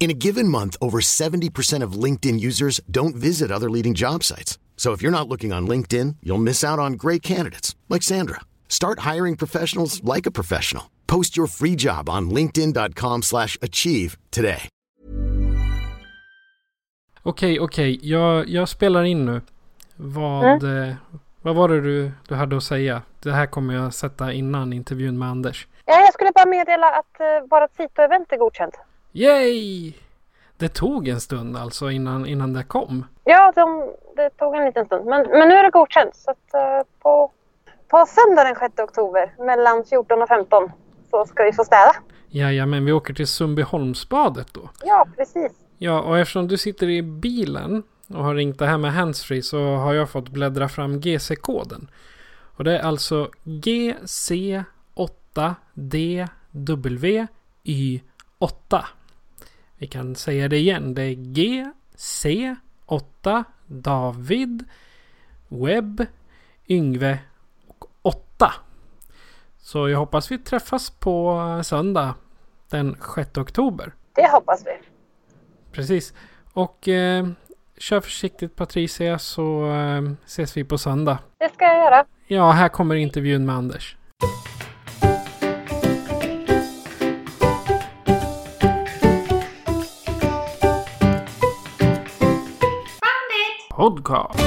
In a given month, over 70% of LinkedIn users don't visit other leading job sites. So if you're not looking on LinkedIn, you'll miss out on great candidates like Sandra. Start hiring professionals like a professional. Post your free job on linkedin.com/achieve slash achieve today. Okej, okej. Jag, jag spelar in nu. Vad, eh, vad var det du, du hade att säga? Det här kommer jag sätta innan intervjun med Anders. Ja, jag skulle bara meddela att uh, vårt Sito-event är godkänt. Yay! Det tog en stund alltså innan, innan det kom. Ja, de, det tog en liten stund. Men, men nu är det godkänt. Så att, eh, på, på söndag den 6 oktober mellan 14 och 15 så ska vi få städa. Ja, men vi åker till Sundbyholmsbadet då. Ja, precis. Ja, och eftersom du sitter i bilen och har ringt det här med handsfree så har jag fått bläddra fram GC-koden. Och det är alltså GC8DWY8. Vi kan säga det igen. Det är GC8 David Webb Yngve och 8. Så jag hoppas vi träffas på söndag den 6 oktober. Det hoppas vi. Precis. Och eh, kör försiktigt Patricia så eh, ses vi på söndag. Det ska jag göra. Ja, här kommer intervjun med Anders. Podcast.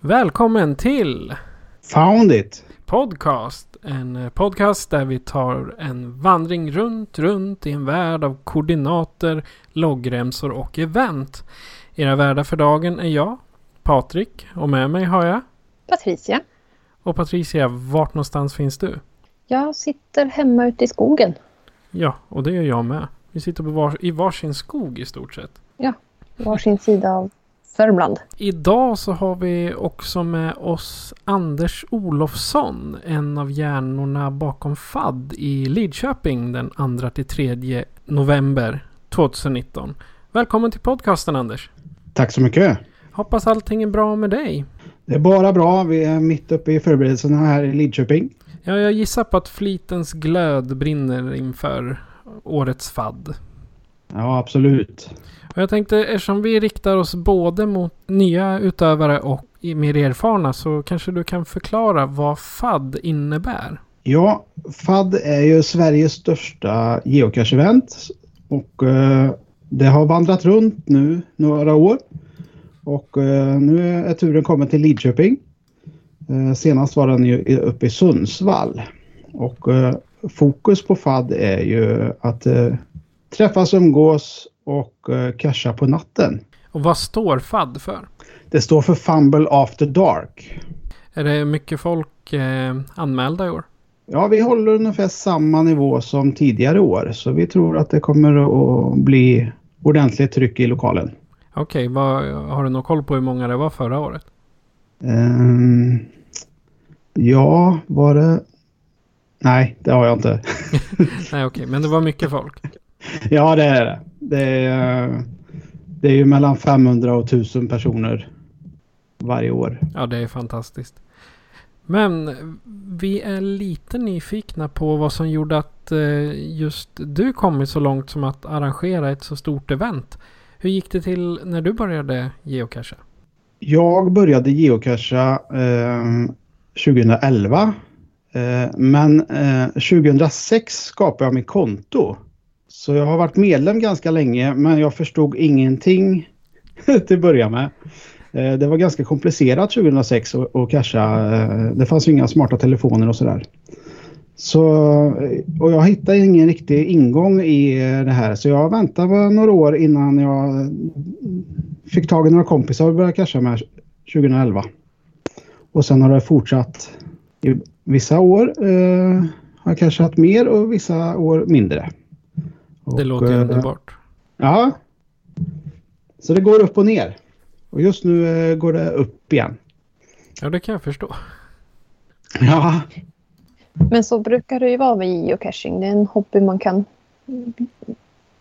Välkommen till Found it! Podcast. En eh, podcast där vi tar en vandring runt, runt i en värld av koordinater, loggremsor och event. Era värdar för dagen är jag, Patrik, och med mig har jag. Patricia. Och Patricia, vart någonstans finns du? Jag sitter hemma ute i skogen. Ja, och det gör jag med. Vi sitter på var, i varsin skog i stort sett. Ja, varsin sida av Sörmland. Idag så har vi också med oss Anders Olofsson, en av hjärnorna bakom FAD i Lidköping den 2-3 november 2019. Välkommen till podcasten Anders. Tack så mycket! Hoppas allting är bra med dig. Det är bara bra. Vi är mitt uppe i förberedelserna här i Lidköping. Ja, jag gissar på att flitens glöd brinner inför årets FAD. Ja, absolut. Och jag tänkte eftersom vi riktar oss både mot nya utövare och mer erfarna så kanske du kan förklara vad FAD innebär? Ja, FAD är ju Sveriges största geocache-event och eh, det har vandrat runt nu några år. Och eh, nu är turen kommen till Lidköping. Eh, senast var den ju uppe i Sundsvall. Och eh, fokus på FAD är ju att eh, träffas, umgås och eh, casha på natten. Och vad står FAD för? Det står för Fumble After Dark. Är det mycket folk eh, anmälda i år? Ja, vi håller ungefär samma nivå som tidigare år. Så vi tror att det kommer att bli ordentligt tryck i lokalen. Okej, vad- har du någon koll på hur många det var förra året? Ehm, ja, var det... Nej, det har jag inte. Nej, okej, men det var mycket folk. Ja, det är det. Det är, det är ju mellan 500 och 1000 personer varje år. Ja, det är fantastiskt. Men vi är lite nyfikna på vad som gjorde att eh, just du kommit så långt som att arrangera ett så stort event. Hur gick det till när du började geocacha? Jag började geocacha eh, 2011. Eh, men eh, 2006 skapade jag mitt konto. Så jag har varit medlem ganska länge men jag förstod ingenting till att börja med. Eh, det var ganska komplicerat 2006 att casha. Eh, det fanns ju inga smarta telefoner och sådär. Så, eh, och jag hittade ingen riktig ingång i det här så jag väntade några år innan jag fick tag i några kompisar och började casha med 2011. Och sen har det fortsatt. I vissa år eh, har jag cashat mer och vissa år mindre. Det Och, låter eh, underbart. Ja. Så det går upp och ner. Och just nu eh, går det upp igen. Ja, det kan jag förstå. Ja, Men så brukar det ju vara med geocaching. Det är en hobby man kan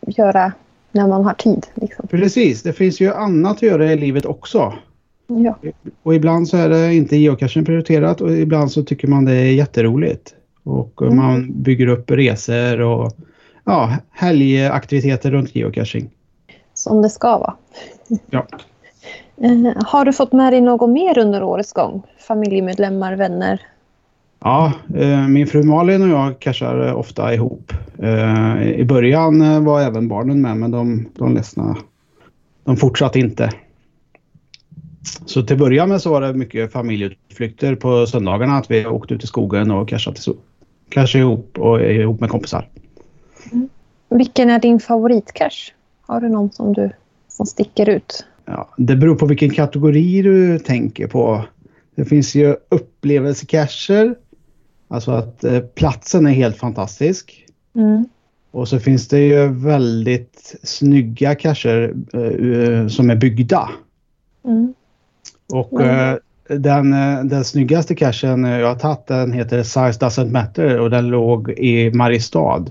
göra när man har tid. Liksom. precis. Det finns ju annat att göra i livet också. Ja. Och ibland så är det inte geocachen prioriterat och ibland så tycker man det är jätteroligt. Och Mm. man bygger upp resor och ja, helgaktiviteter runt geocaching. Som det ska vara. Ja. Eh, Har du fått med dig något mer under årets gång? Familjemedlemmar, vänner? Ja, eh, min fru Malin och jag cashar eh, ofta ihop. I början var även barnen med men de, de ledsna. De fortsatte inte. Så till början med så var det mycket familjeutflykter på söndagarna. Att vi åkte ut i skogen och cashade, cashade ihop och ihop med kompisar. Vilken är din favoritcache? Har du någon som du som sticker ut? Ja, det beror på vilken kategori du tänker på. Det finns ju upplevelsecacher. Alltså att eh, platsen är helt fantastisk. Mm. Och så finns det ju väldigt snygga cacher eh, som är byggda. Mm. Och Mm. eh, den, eh, den snyggaste cachen jag har tagit den heter Size Doesn't Matter och den låg i Mariestad.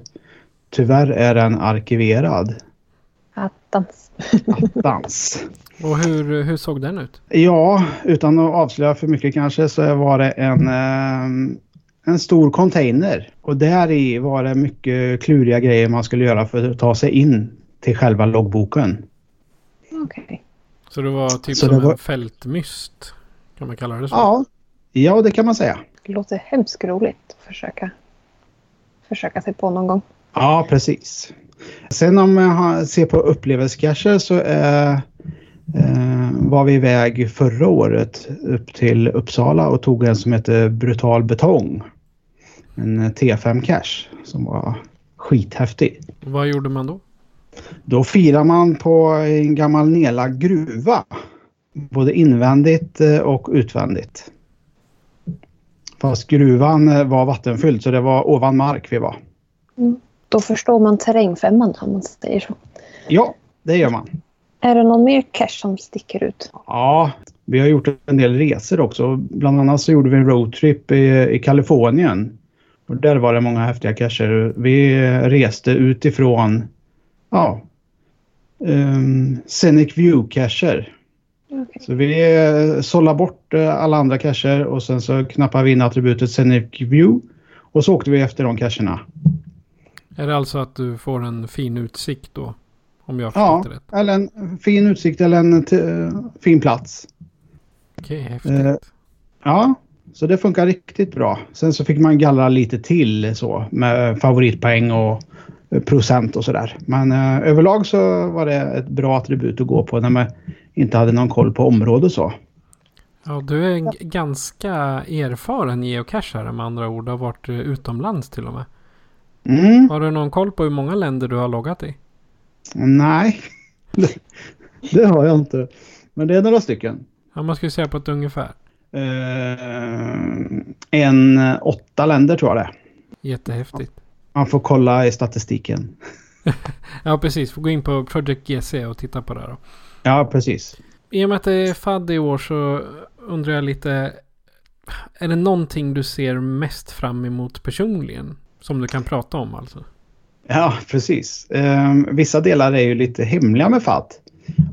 Tyvärr är den arkiverad. Attans. Dans. Och hur, hur såg den ut? Ja, utan att avslöja för mycket kanske så var det en, eh, en stor container. Och där i var det mycket kluriga grejer man skulle göra för att ta sig in till själva loggboken. Okej. Så det var typ Så som var- en fältmyst. Kan man kalla det så? Ja, ja det kan man säga. Det låter hemskt roligt att försöka, försöka sig på någon gång. Ja, precis. Sen om jag har- ser på upplevelsecacher så eh, eh, var vi iväg förra året upp till Uppsala och tog en som heter Brutal Betong. En T5-cache som var skithäftig. Vad gjorde man då? Då firar man på en gammal nedlagd gruva. Både invändigt eh, och utvändigt. Fast gruvan eh, var vattenfylld så det var ovan mark vi var. Då förstår man terrängfemman om man säger så. Ja, det gör man. Är det någon mer cache som sticker ut? Ja, vi har gjort en del resor också. Bland annat så gjorde vi en roadtrip i, i Kalifornien. Och där var det många häftiga cacher. Vi reste utifrån ja, um, Scenic View-cacher. Okej. Så vi eh, sållade bort eh, alla andra cacher och sen så knappade vi in attributet Scenic View. Och så åkte vi efter de cacherna. Är det alltså att du får en fin utsikt då? Om jag Ja, det rätt. eller en fin utsikt eller en t- fin plats. Okej, häftigt. Eh, Ja, så det funkar riktigt bra. Sen så fick man gallra lite till så med favoritpoäng och eh, procent och sådär. Men eh, överlag så var det ett bra attribut att gå på när man inte hade någon koll på område och så. Ja, du är g- ganska erfaren geocachare med andra ord. Du har varit eh, utomlands till och med. Mm, Har du någon koll på hur många länder du har loggat i? nej, det, det har jag inte. Men det är några stycken. Ja, man skulle säga på ett ungefär. Eh, en åtta länder tror jag det är. Jättehäftigt. Man får kolla i statistiken. Ja, precis. Får gå in på Project GC och titta på det då. Ja, precis. I och med att det är FAD i år så undrar jag lite. Är det någonting du ser mest fram emot personligen? Som du kan prata om alltså? Ja, precis. Eh, vissa delar är ju lite hemliga med FAT.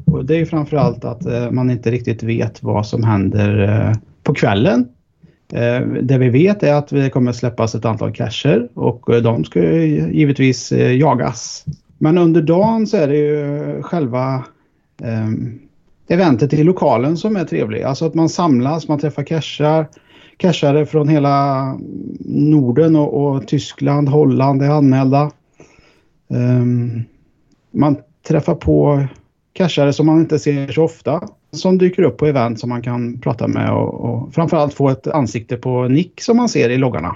Och det är ju framförallt att eh, man inte riktigt vet vad som händer eh, på kvällen. Eh, det vi vet är att det kommer släppas ett antal cacher och eh, de ska ju givetvis eh, jagas. Men under dagen så är det ju själva eh, eventet i lokalen som är trevlig. Alltså att man samlas, man träffar cachar, cachare från hela Norden och, och Tyskland, Holland är anmälda. Um, man träffar på cashare som man inte ser så ofta. Som dyker upp på event som man kan prata med och, och framförallt få ett ansikte på nick som man ser i loggarna.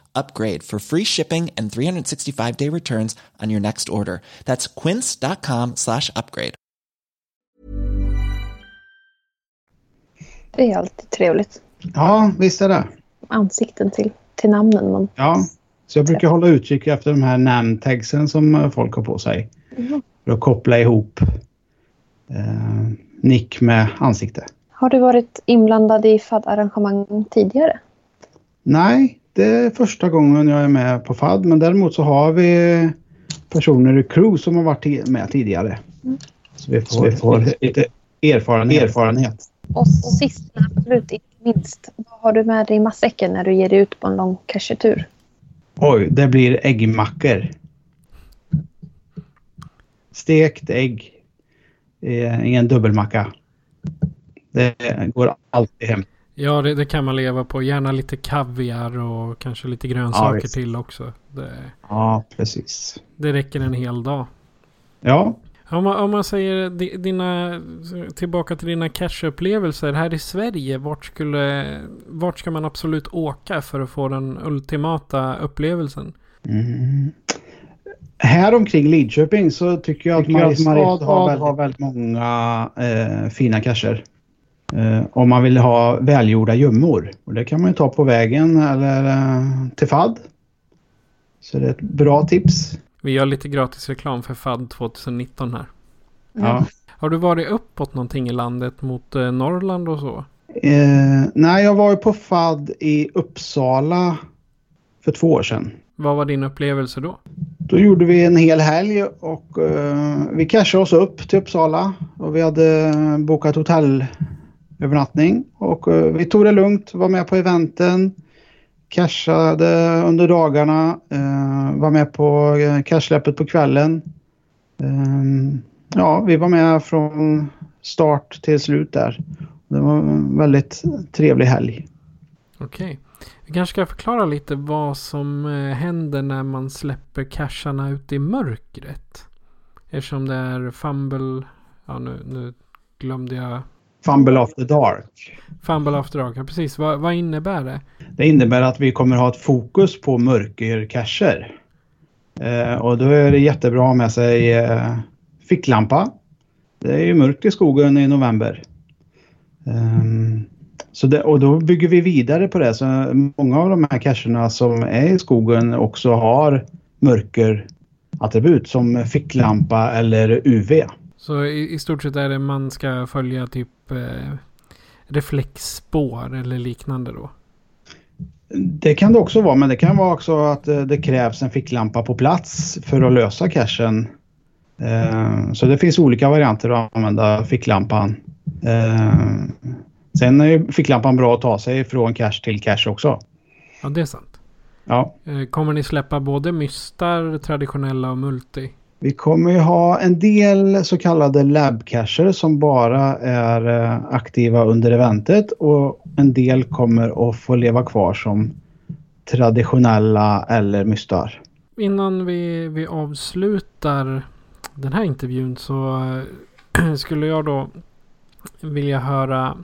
upgrade for free shipping and 365 day returns on your next order. That's quince.com slash upgrade. Det är alltid trevligt. Ja, visst är det. Ansikten till, till namnen man... Ja, så jag brukar hålla utkik efter de här namntagsen som eh, folk har på sig. För att koppla ihop eh, nick med ansikte. Har du varit inblandad i FAD-arrangemang tidigare? Nej, det är första gången jag är med på FAD. Men däremot så har vi personer i crew som har varit med tidigare. Så vi får, så vi får lite erfarenhet. erfarenhet. Och sist men absolut inte minst, vad har du med dig i matsäcken när du ger dig ut på en lång cashetur? Oj, det blir äggmackor. Stekt ägg i en dubbelmacka. Det går alltid hem. Ja, det, det kan man leva på. Gärna lite kaviar och kanske lite grönsaker visst. till också. Det, Ja, precis. det räcker en hel dag. Ja, Om man, om man säger di- dina, tillbaka till dina cash-upplevelser här i Sverige. Vart, skulle, vart ska man absolut åka för att få den ultimata upplevelsen? här omkring Lidköping så tycker jag Tycker att Mariestad, har, väldigt, har väldigt många eh, fina cacher. Eh, om man vill ha välgjorda gömmor. Och det kan man ju ta på vägen eller eh, till FAD. Så det är ett bra tips. Vi gör lite gratis reklam för FAD 2019 här. Ja. Har du varit uppåt någonting i landet mot eh, Norrland och så? Eh, nej, jag var ju på FAD i Uppsala för två år sedan. Vad var din upplevelse då? Då gjorde vi en hel helg och eh, vi cashade oss upp till Uppsala och vi hade bokat övernattning och eh, vi tog det lugnt, var med på eventen, cashade under dagarna, eh, var med på eh, cashsläppet på kvällen. Eh, ja, vi var med från start till slut där. Det var en väldigt trevlig helg. Okej. Vi kanske ska förklara lite vad som eh, händer när man släpper casharna ut i mörkret. Eftersom det är fumble... Ja, nu, nu glömde jag. Fumble after dark. Fumble after dark. Ja, precis. Vad, vad innebär det? Det innebär att vi kommer ha ett fokus på mörkercacher. Eh, och då är det jättebra att ha med sig eh, ficklampa. Det är ju mörkt i skogen i november. Ehm, så det, och då bygger vi vidare på det. Så många av de här cacherna som är i skogen också har mörkerattribut som ficklampa eller UV. Så i, i stort sett är det man ska följa typ eh, reflexspår eller liknande då. Det kan det också vara, men det kan vara också att eh, det krävs en ficklampa på plats för att lösa cachen. Eh, Så det finns olika varianter att använda ficklampan. Eh, Sen är ficklampan bra att ta sig från cache till cache också. Ja, det är sant. Ja, kommer ni släppa både mystar, traditionella och multi? Vi kommer ju ha en del så kallade labcacher som bara är eh, aktiva under eventet och en del kommer att få leva kvar som traditionella eller mystar. Innan vi, vi avslutar den här intervjun så eh, skulle jag då vilja höra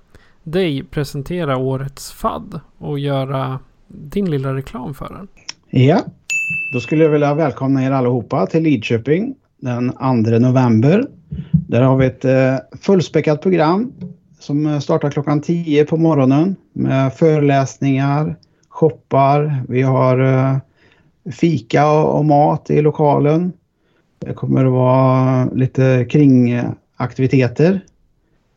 dig presentera årets FAD och göra din lilla reklam för den. Ja, då skulle jag vilja välkomna er allihopa till Lidköping den 2 november. Där har vi ett eh, fullspäckat program som eh, startar klockan 10 på morgonen med föreläsningar, shoppar, vi har eh, fika och, mat i lokalen. Det kommer att vara lite kringaktiviteter.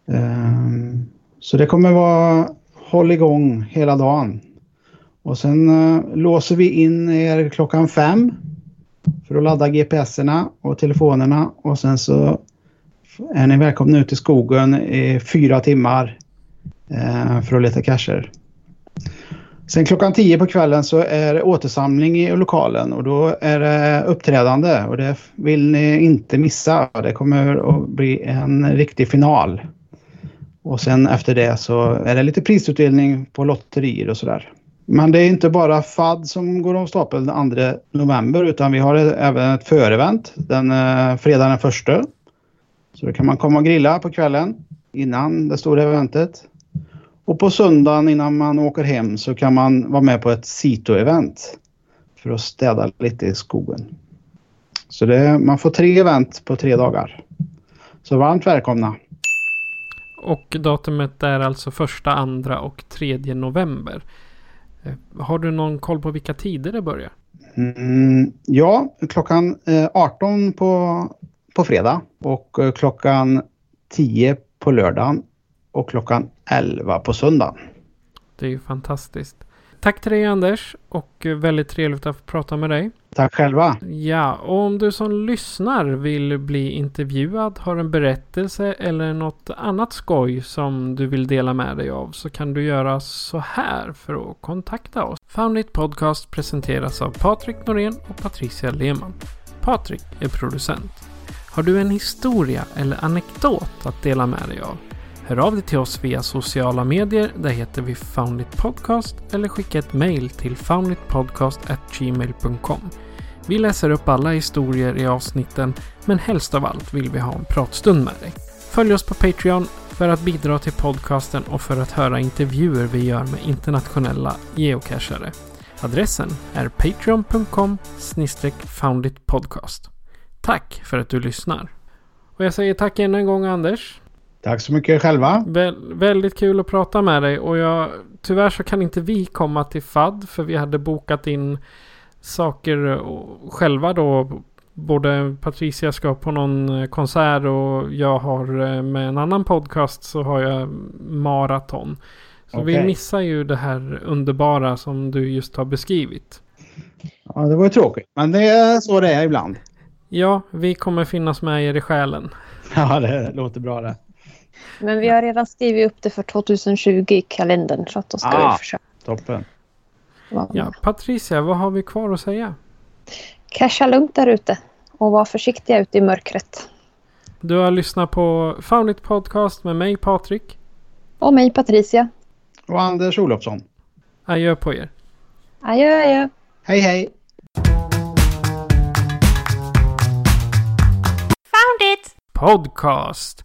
Ehm, så det kommer att vara håll igång hela dagen. Och sen eh, låser vi in er klockan fem för att ladda GPSerna och telefonerna och sen så är ni välkomna ut i skogen i fyra timmar eh, för att leta cacher. Sen klockan tio på kvällen så är det återsamling i lokalen och då är det uppträdande och det vill ni inte missa. Det kommer att bli en riktig final. Och sen efter det så är det lite prisutdelning på lotterier och sådär. Men det är inte bara FAD som går av stapeln den 2 november utan vi har även ett förevent den eh, fredagen den 1. Så då kan man komma och grilla på kvällen innan det stora eventet. Och på söndagen innan man åker hem så kan man vara med på ett Sito-event för att städa lite i skogen. Så det, man får tre event på tre dagar. Så varmt välkomna! Och datumet är alltså första, andra och tredje november. Eh, Har du någon koll på vilka tider det börjar? Mm, ja, klockan eh, 18 på, på fredag och eh, klockan 10 på lördagen och klockan 11 på söndagen. Det är ju fantastiskt. Tack till dig Anders och eh, väldigt trevligt att få prata med dig. Tack själva! Ja, och om du som lyssnar vill bli intervjuad, har en berättelse eller något annat skoj som du vill dela med dig av så kan du göra så här för att kontakta oss. Foundit Podcast presenteras av Patrik Norén och Patricia Lehmann. Patrik är producent. Har du en historia eller anekdot att dela med dig av? Hör av dig till oss via sociala medier. Där heter vi Foundit Podcast eller skicka ett mail till founditpodcast@gmail.com. Vi läser upp alla historier i avsnitten men helst av allt vill vi ha en pratstund med dig. Följ oss på Patreon för att bidra till podcasten och för att höra intervjuer vi gör med internationella geocachare. Adressen är patreon.com founditpodcast. Tack för att du lyssnar. Och jag säger tack ännu en gång Anders. Tack så mycket själva! Vä- väldigt kul att prata med dig och jag, tyvärr så kan inte vi komma till FAD för vi hade bokat in saker själva då. Både Patricia ska på någon eh, konsert och jag har eh, med en annan podcast så har jag maraton. Så vi Okej. missar ju det här underbara som du just har beskrivit. Ja, det var ju tråkigt, men det är så det är ibland. Ja, vi kommer finnas med er i själen. Ja, det låter bra det. Men vi har redan skrivit upp det för 2020 i kalendern så att då ska Ah. vi försöka Toppen. Ja. Patricia, vad har vi kvar att säga? Casha lugnt där ute och var försiktiga ute i mörkret. Du har lyssnat på Foundit Podcast med mig Patrik. Och mig Patricia. Och Anders Olofsson. Adjö på er. Adjö adjö. Hej hej! Found it! Podcast.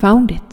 found it.